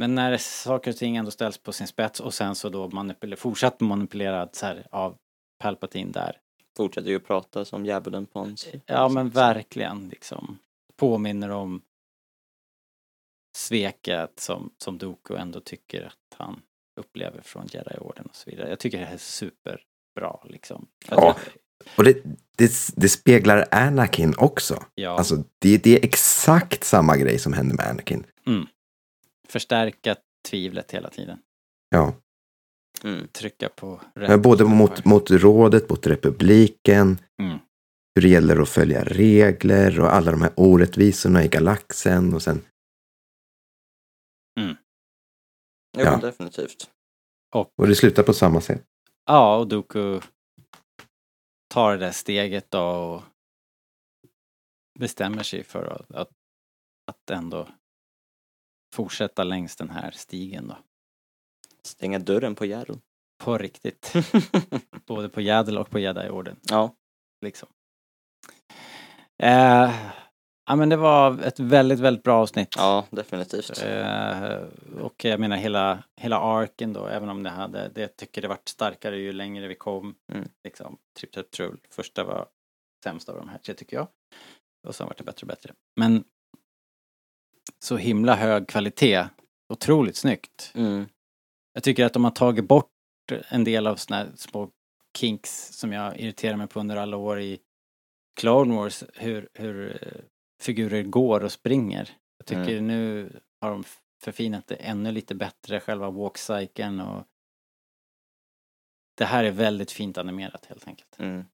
Men när saker och ting ändå ställs på sin spets och sen så då manipuler, fortsatt manipulerad så här, av Palpatine där. Fortsätter ju att prata som djävulen på en... Ja men verkligen liksom. Påminner om sveket som, som Doku ändå tycker att han upplever från Jedi-orden och så vidare. Jag tycker det här är superbra liksom. Att Ja. jag- Och det, det, det speglar Anakin också. ja. Alltså, det, det är exakt samma grej som hände med Anakin. förstärka tvivlet hela tiden. Ja. Mm. Trycka på rätt Men både mot, mot rådet, mot republiken, Mm. hur det gäller att följa regler och alla de här orättvisorna i galaxen och sen Jo, Ja. definitivt. och det slutar på samma sätt. Ja, och Doku tar det där steget då och bestämmer sig för att, att, att ändå fortsätta längs den här stigen då. Stänga dörren på Järl. På riktigt. Både på Jädel och på Jedi-orden. ja. Liksom. Eh, ja men det var ett väldigt, väldigt bra avsnitt. ja, definitivt. Eh, och jag menar hela, hela arken då, även om det hade, det jag tycker det vart starkare ju längre vi kom. Mm. Liksom, Trip Trap Trull. Första var sämst av de här tre tycker jag. Och sen vart det bättre och bättre. Men så himla hög kvalitet. Otroligt snyggt. Mm. Jag tycker att de har tagit bort en del av såna här små kinks som jag irriterar mig på under alla år i Clone Wars, hur, hur eh, figurer går och springer. Jag tycker nu har de förfinat det ännu lite bättre, själva walkcykeln och det här är väldigt fint animerat helt enkelt. Mm.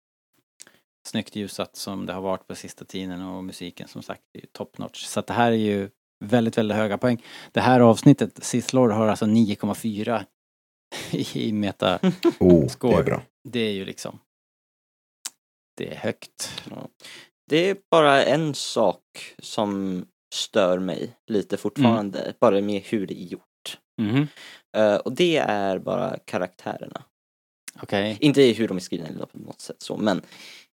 Snyggt ljusat som det har varit på sista tiden och musiken som sagt är ju top notch. Så att det här är ju väldigt, väldigt höga poäng. Det här avsnittet, Sith Lord har alltså 9,4 i meta. Oh, det Score. är bra. Det är ju liksom det är högt. Det är bara en sak som stör mig lite fortfarande, bara med hur det är gjort. Mhm. Eh, och det är bara karaktärerna. Okej. Inte hur de är skrivna eller på något sätt så, men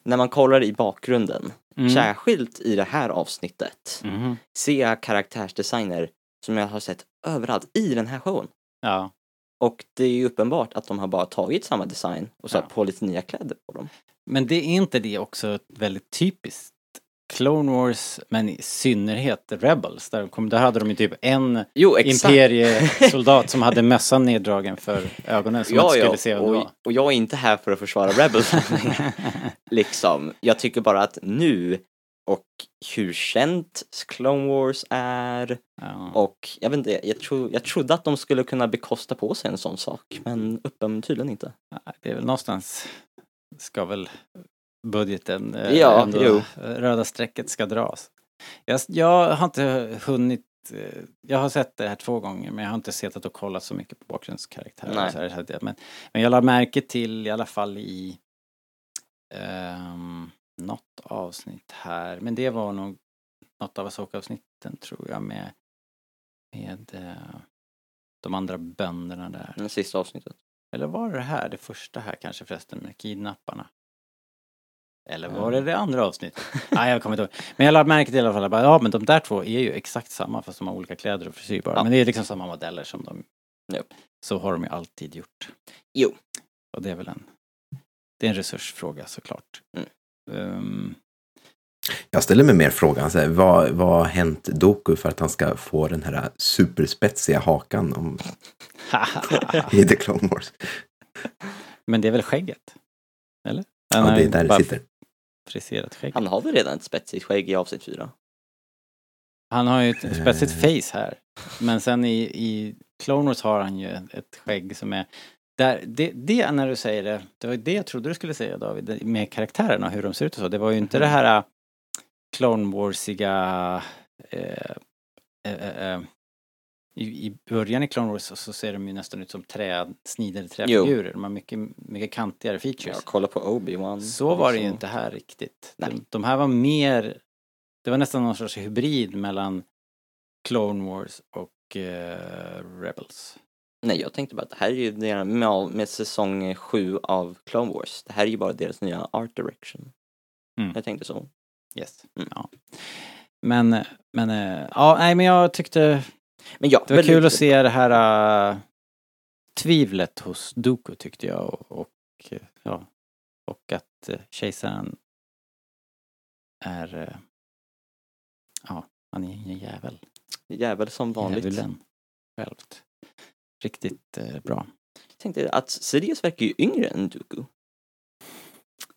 när man kollar i bakgrunden, Mm. särskilt i det här avsnittet, Mhm. ser jag karaktärsdesigner som jag har sett överallt i den här showen. Ja. Och det är ju uppenbart att de har bara tagit samma design och satt Ja. på lite nya kläder på dem. Men det är inte det också väldigt typiskt Clone Wars, men i synnerhet Rebels. Där, kom, där hade de ju typ en Jo, imperiesoldat som hade mössan neddragen för ögonen som Ja, inte skulle ja, se vem det och, var. och jag är inte här för att försvara Rebels. liksom. Jag tycker bara att nu och hur känt Clone Wars är Ja. och jag vet inte, jag, tro, jag trodde att de skulle kunna bekosta på sig en sån sak men uppenbarligen tydligen inte. Det är väl någonstans ska väl budgeten, eh, Ja, ändå, röda strecket ska dras. Jag, jag har inte hunnit, eh, jag har sett det här två gånger men jag har inte sett och kollat så mycket på bakgrundskaraktärer. Men, men jag la märke till i alla fall i um, något avsnitt här, men det var nog något av Asoka-avsnitten tror jag med, med eh, de andra bönderna där. Det sista avsnittet. Eller var det här, det första här kanske förresten med kidnapparna? Eller var det det andra avsnittet? Nej, jag kommer inte ihåg. Men jag lade märke till i alla fall, bara, ja men de där två är ju exakt samma fast de har olika kläder och frisyr bara. Ja. Men det är liksom samma modeller som de... Jo. Så har de ju alltid gjort. Jo. Och det är väl en... Det är en resursfråga såklart. Mm. Ehm, Jag ställer mig mer frågan, så här, vad, vad har hänt Doku för att han ska få den här superspetsiga hakan om, i The Clone Wars? men det är väl skägget? Eller? Ja, det är där bara det sitter. Friserat skägg. Han har väl redan ett spetsigt skägg i avsnitt fyra? Han har ju ett spetsigt Eh. face här. Men sen i, i Clone Wars har han ju ett skägg som är där, det, det när du säger det, det var ju det jag trodde du skulle säga David, med karaktärerna och hur de ser ut och så. Det var ju inte det här äh, Clone Warsiga eh, eh, eh, i, I början i Clone Wars så, så ser de ju nästan ut som trä, snidade träfigurer. De har mycket, mycket kantigare features. Ja, kolla på Obi-Wan. Så var det ju inte här riktigt. Nej. De, de här var mer, det var nästan någon sorts hybrid mellan Clone Wars och eh, Rebels. Nej, jag tänkte bara att det här är ju deras, med, med säsong sju av Clone Wars. Det här är ju bara deras nya art direction. Mm. Jag tänkte så. Yes. Mm. Ja. Men, men, eh, ja, nej men jag tyckte Men ja, det var kul att se det här uh, tvivlet hos Dooku tyckte jag och, och eh, ja, och att uh, kejsaren är, eh, ja, han är en jävel. Jävel som vanligt. Djävulen självt. Riktigt eh, bra. Jag tänkte att Sidious verkar ju yngre än Dooku.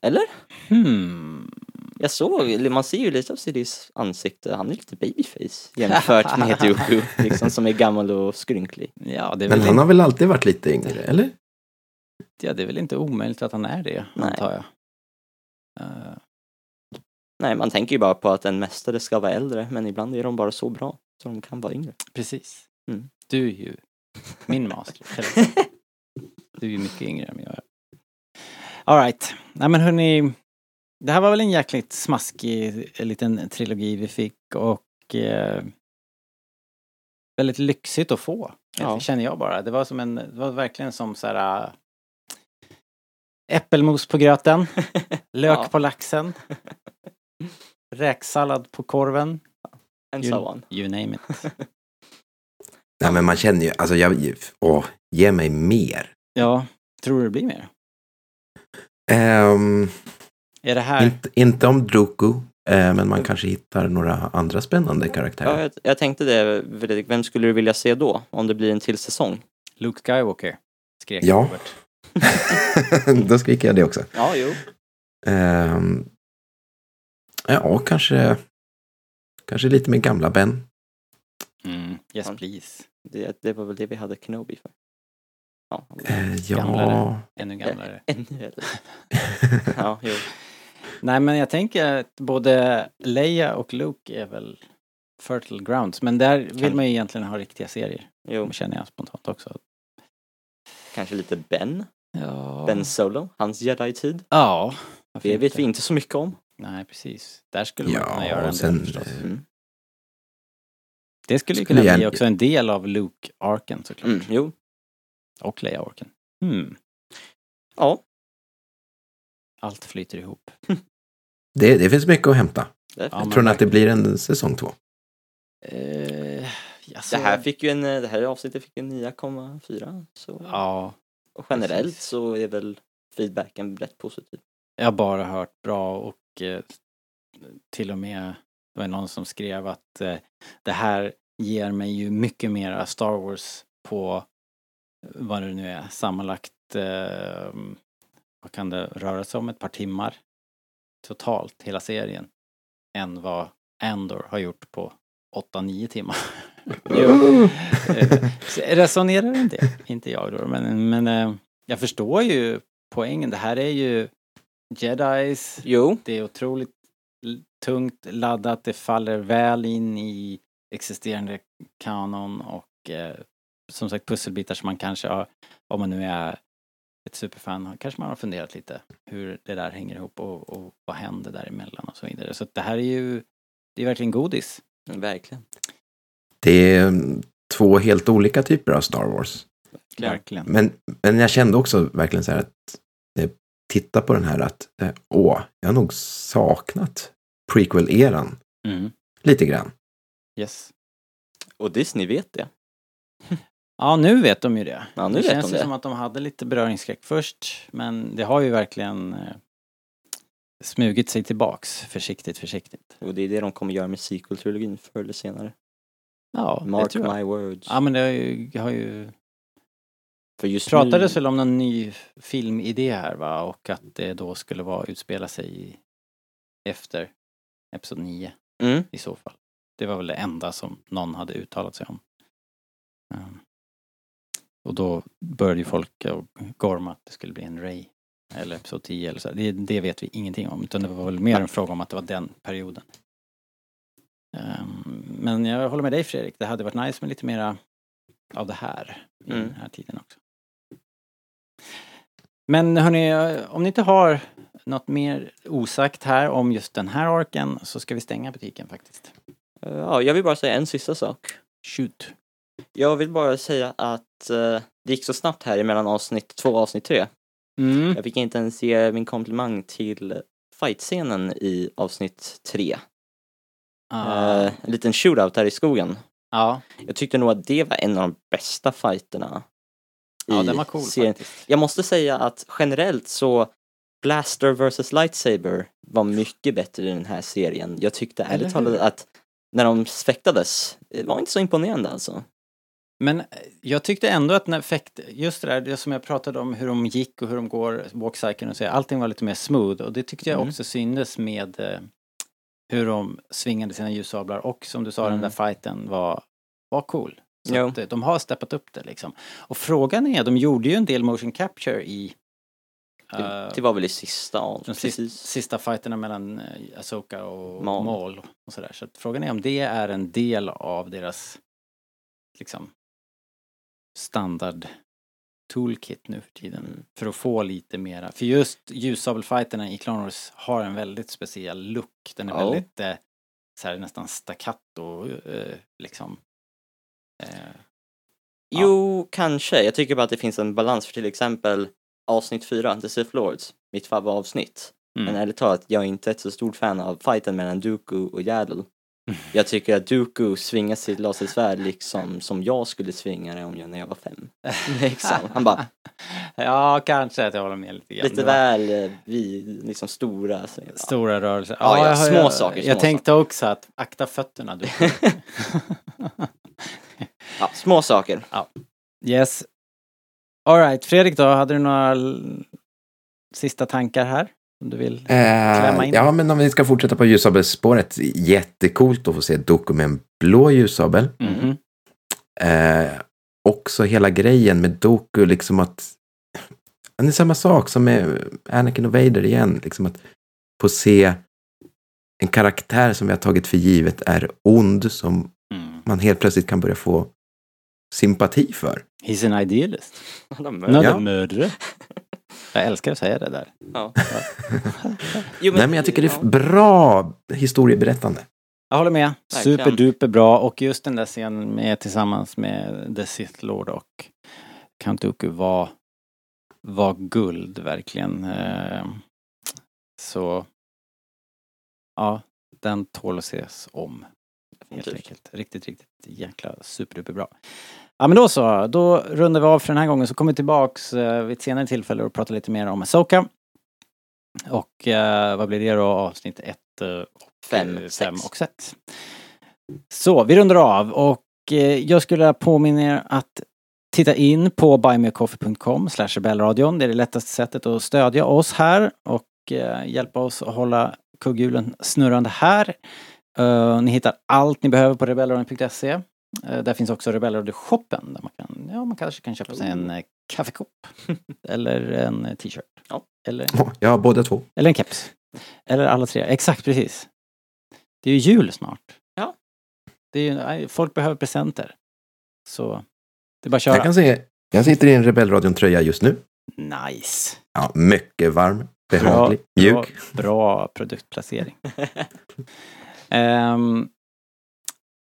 Eller? Hmm. Jag såg, man ser ju lite av Sidious ansikte, han är lite babyface jämfört med Dooku, liksom som är gammal och skrynklig. Ja, det är, Men väl han inte, har väl alltid varit lite yngre, eller? ja, det är väl inte omöjligt att han är det, Nej. antar jag. Eh, Nej, man tänker ju bara på att en mästare ska vara äldre, men ibland är de bara så bra så de kan vara yngre. precis. Mm. Du är ju min master. Du är ju mycket yngre än jag är. Alright. Nej men hörni. Det här var väl en jäkligt smaskig eh, liten trilogi vi fick och eh, väldigt lyxigt att få. Ja. Känner jag bara. Det var som en, det var verkligen som så här äh, äppelmos på gröten, lök Ja. på laxen, räksallad på korven, And You- so on. you name it. Nej, men man känner ju, alltså jag, åh, ge mig mer. Ja, tror du det blir mer? Ehm, Är det här... inte, inte om Druku, eh, men man kanske hittar några andra spännande Ja, karaktärer. jag, jag tänkte det, vem skulle du vilja se då? Om det blir en till säsong? Luke Skywalker, skrek Ja. Robert. Då skriker jag det också. Ja, jo. Ehm, ja, kanske, kanske lite med gamla Ben. Mm, yes Ja. please. Det, det var väl det vi hade Kenobi för. Ja, Eh, ja, Gamlare. Ännu gamlare. ännu äldre. Ja, jo. Nej men jag tänker att både Leia och Luke är väl fertile grounds. Men där vill man ju egentligen ha riktiga serier. jo. Känner jag spontant också. Kanske lite Ben. Ja. Ben Solo, hans jedi-tid. Ja. Det vet inte? vi inte så mycket om. Nej precis. Där skulle man Ja, kunna göra en sen, del förstås. Mm. Det skulle ju skulle kunna bli jag- också en del av Luke-arken såklart. Mm, jo. Och Leia-arken. Hmm. Ja, Allt flyter ihop. Det, det finns mycket att hämta. Ja, Tror ni att det blir en säsong två? Eh, alltså, det här fick ju en, eh, det här avsnittet fick en 9,4. Så. Ja, Och generellt precis. så är väl feedbacken rätt positiv. Jag har bara hört bra och eh, till och med det var någon som skrev att eh, det här ger mig ju mycket mera Star Wars på vad det nu är sammanlagt eh, vad kan det röra sig om ett par timmar totalt hela serien än vad Andor har gjort på 8-9 timmar. Jo. Eh, Resonerar inte det? Inte jag då, men, men eh, jag förstår ju poängen. Det här är ju Jedis, Jo, det är otroligt tungt laddat, det faller väl in i existerande kanon och eh, som sagt pusselbitar som man kanske har, om man nu är ett superfan, kanske man har funderat lite hur det där hänger ihop och, och vad händer däremellan och så vidare. Så det här är ju, det är verkligen godis. verkligen. Det är mm, två helt olika typer av Star Wars. Verkligen. Men, men jag kände också verkligen så här att eh, titta på den här att eh, åh, jag har nog saknat prequel-eran Mm. lite grann. Yes. Och Disney vet det. Ja, nu vet de ju det. Ja, nu det vet känns de det. som att de hade lite beröringsskräck först, men det har ju verkligen eh, smugit sig tillbaks försiktigt, försiktigt. Och det är det de kommer göra med sequel-trilogin förr eller senare. Ja, det Mark tror jag. my words. Ja, men det har ju, har ju För just pratades nu, väl om någon ny filmidé här va, och att det då skulle vara utspela sig i- efter Episod 9 mm, i så fall. Det var väl det enda som någon hade uttalat sig om. Um, och då började ju folk gorma att det skulle bli en Ray eller Episod 10 eller så. Det, det vet vi ingenting om utan det var väl mer en fråga om att det var den perioden. Um, men jag håller med dig Fredrik, det hade varit nice med lite mera av det här i Mm. den här tiden också. Men hörni, om ni inte har något mer osagt här om just den här arken så ska vi stänga butiken faktiskt. ja, jag vill bara säga en sista sak. Shoot. Jag vill bara säga att eh, det gick så snabbt här emellan avsnitt två och avsnitt tre. Mm. Jag fick inte ens ge min komplimang till fightscenen i avsnitt tre. Ah, Eh, en liten shootout där i skogen. ja, Jag tyckte nog att det var en av de bästa fighterna. ja, den var cool serien. faktiskt. Jag måste säga att generellt så Blaster vs Lightsaber var mycket bättre i den här serien. Jag tyckte ärligt talat att när de fäktades, det var inte så imponerande alltså. Men eh, jag tyckte ändå att när fäkt, just det där det som jag pratade om hur de gick och hur de går, walkcykeln och så, allting var lite mer smooth och det tyckte jag Mm. också syndes med eh, hur de svingade sina ljussablar och som du sa den Mm. där fighten var, var cool. Så Jo. att, eh, de har steppat upp det liksom. Och frågan är, de gjorde ju en del motion capture i Det, eh, det var väl i sista, de sista, precis. sista fighterna mellan Asoka och Maul. Maul och sådär. Så frågan är om det är en del av deras liksom standard toolkit nu för tiden. Mm. För att få lite mera. För just ljussabelfighterna i Clone Wars har en väldigt speciell look. Den är Ja. väldigt eh, så här, nästan staccato eh, liksom. Eh, Ja. Jo, kanske. Jag tycker bara att det finns en balans för till exempel avsnitt 4, The Sith Lords, mitt favoritavsnitt. mm. Men ärligt talat, jag är inte ett så stort fan av fighten mellan Dooku och Yaddle. Jag tycker att Dooku svingar sitt lasersvärd liksom som jag skulle svinga det om jag när jag var fem. liksom. Han bara, ja, kanske att jag håller med lite grann. lite väl eh, vi, liksom stora. Så, ja. Stora rörelser. Ja, ja, jag har- små jag, saker, Jag små tänkte också att akta fötterna du. ja, små saker. yes. Alright, Fredrik då, hade du några sista tankar här? Om du vill? Klämma Eh, in. ja, men om vi ska fortsätta på ljussabelspåret. Jättecoolt att få se Doku med en blå ljussabel. Mhm. Eh, också hela grejen med Doku, liksom att... Det är samma sak som med Anakin och Vader igen. Liksom att få se en karaktär som vi har tagit för givet är ond, som Mm. man helt plötsligt kan börja få sympati för. He's an idealist. De Not Ja. Jag älskar att säga det där. Ja. jo, Nej, men jag tycker det är bra historieberättande. Jag håller med. Verkligen. Superduper bra och just den där scenen med tillsammans med The Sith Lord och Count Dooku var, var guld verkligen. Eh, Så ja, den tål att ses om. Helt enkelt. Riktigt, riktigt jäkla superduper bra. Ja men då så, då rundar vi av för den här gången så kommer vi tillbaks eh, vid ett senare tillfälle och pratar lite mer om Asoka. Och eh, vad blir det då? Avsnitt ett eh, och Fem, eh, sex. fem och sex. Så, vi rundar av och eh, jag skulle påminna er att titta in på buymeacoffee.com slash rebellradion. Det är det lättaste sättet att stödja oss här och hjälpa oss att hålla kugghjulen snurrande här. Ni hittar allt ni behöver på rebellradion.se. Uh, där finns också Rebellradio-shoppen där man kan, ja man kanske kan köpa sig en uh, kaffekopp. eller en eh, t-shirt. Ja. Eller, Ja, båda två. eller en keps. Eller alla tre. Exakt, precis. Det är ju jul snart. Ja. Det är ju, folk behöver presenter. Så det är bara att köra. Jag kan se, jag sitter i en Rebellradion-tröja just nu. Nice. Ja, mycket varm, behaglig, Bra, mjuk. bra produktplacering. Ehm,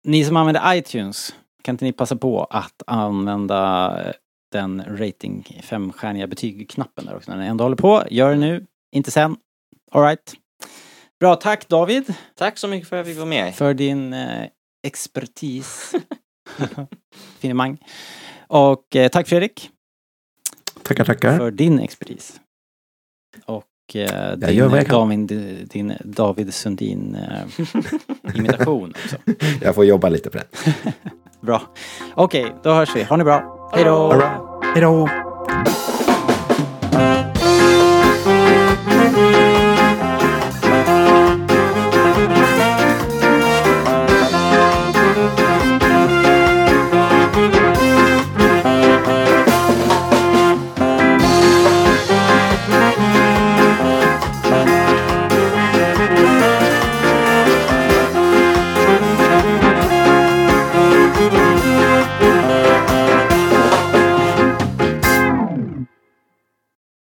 ni som använder iTunes, kan inte ni passa på att använda eh, den rating femstjärniga betyg-knappen där också när ni ändå håller på. Gör det nu, inte sen. Alright. Bra, tack David Tack så mycket för att jag fick vara med. för din eh, expertis. Finemang. Och eh, tack Fredrik Tackar, tackar. för din expertis. Och eh, din. David, din David Sundin eh, imitation också. Jag får jobba lite på det. Bra. Okej, då hörs vi. Ha det bra. Hej då! Hej då!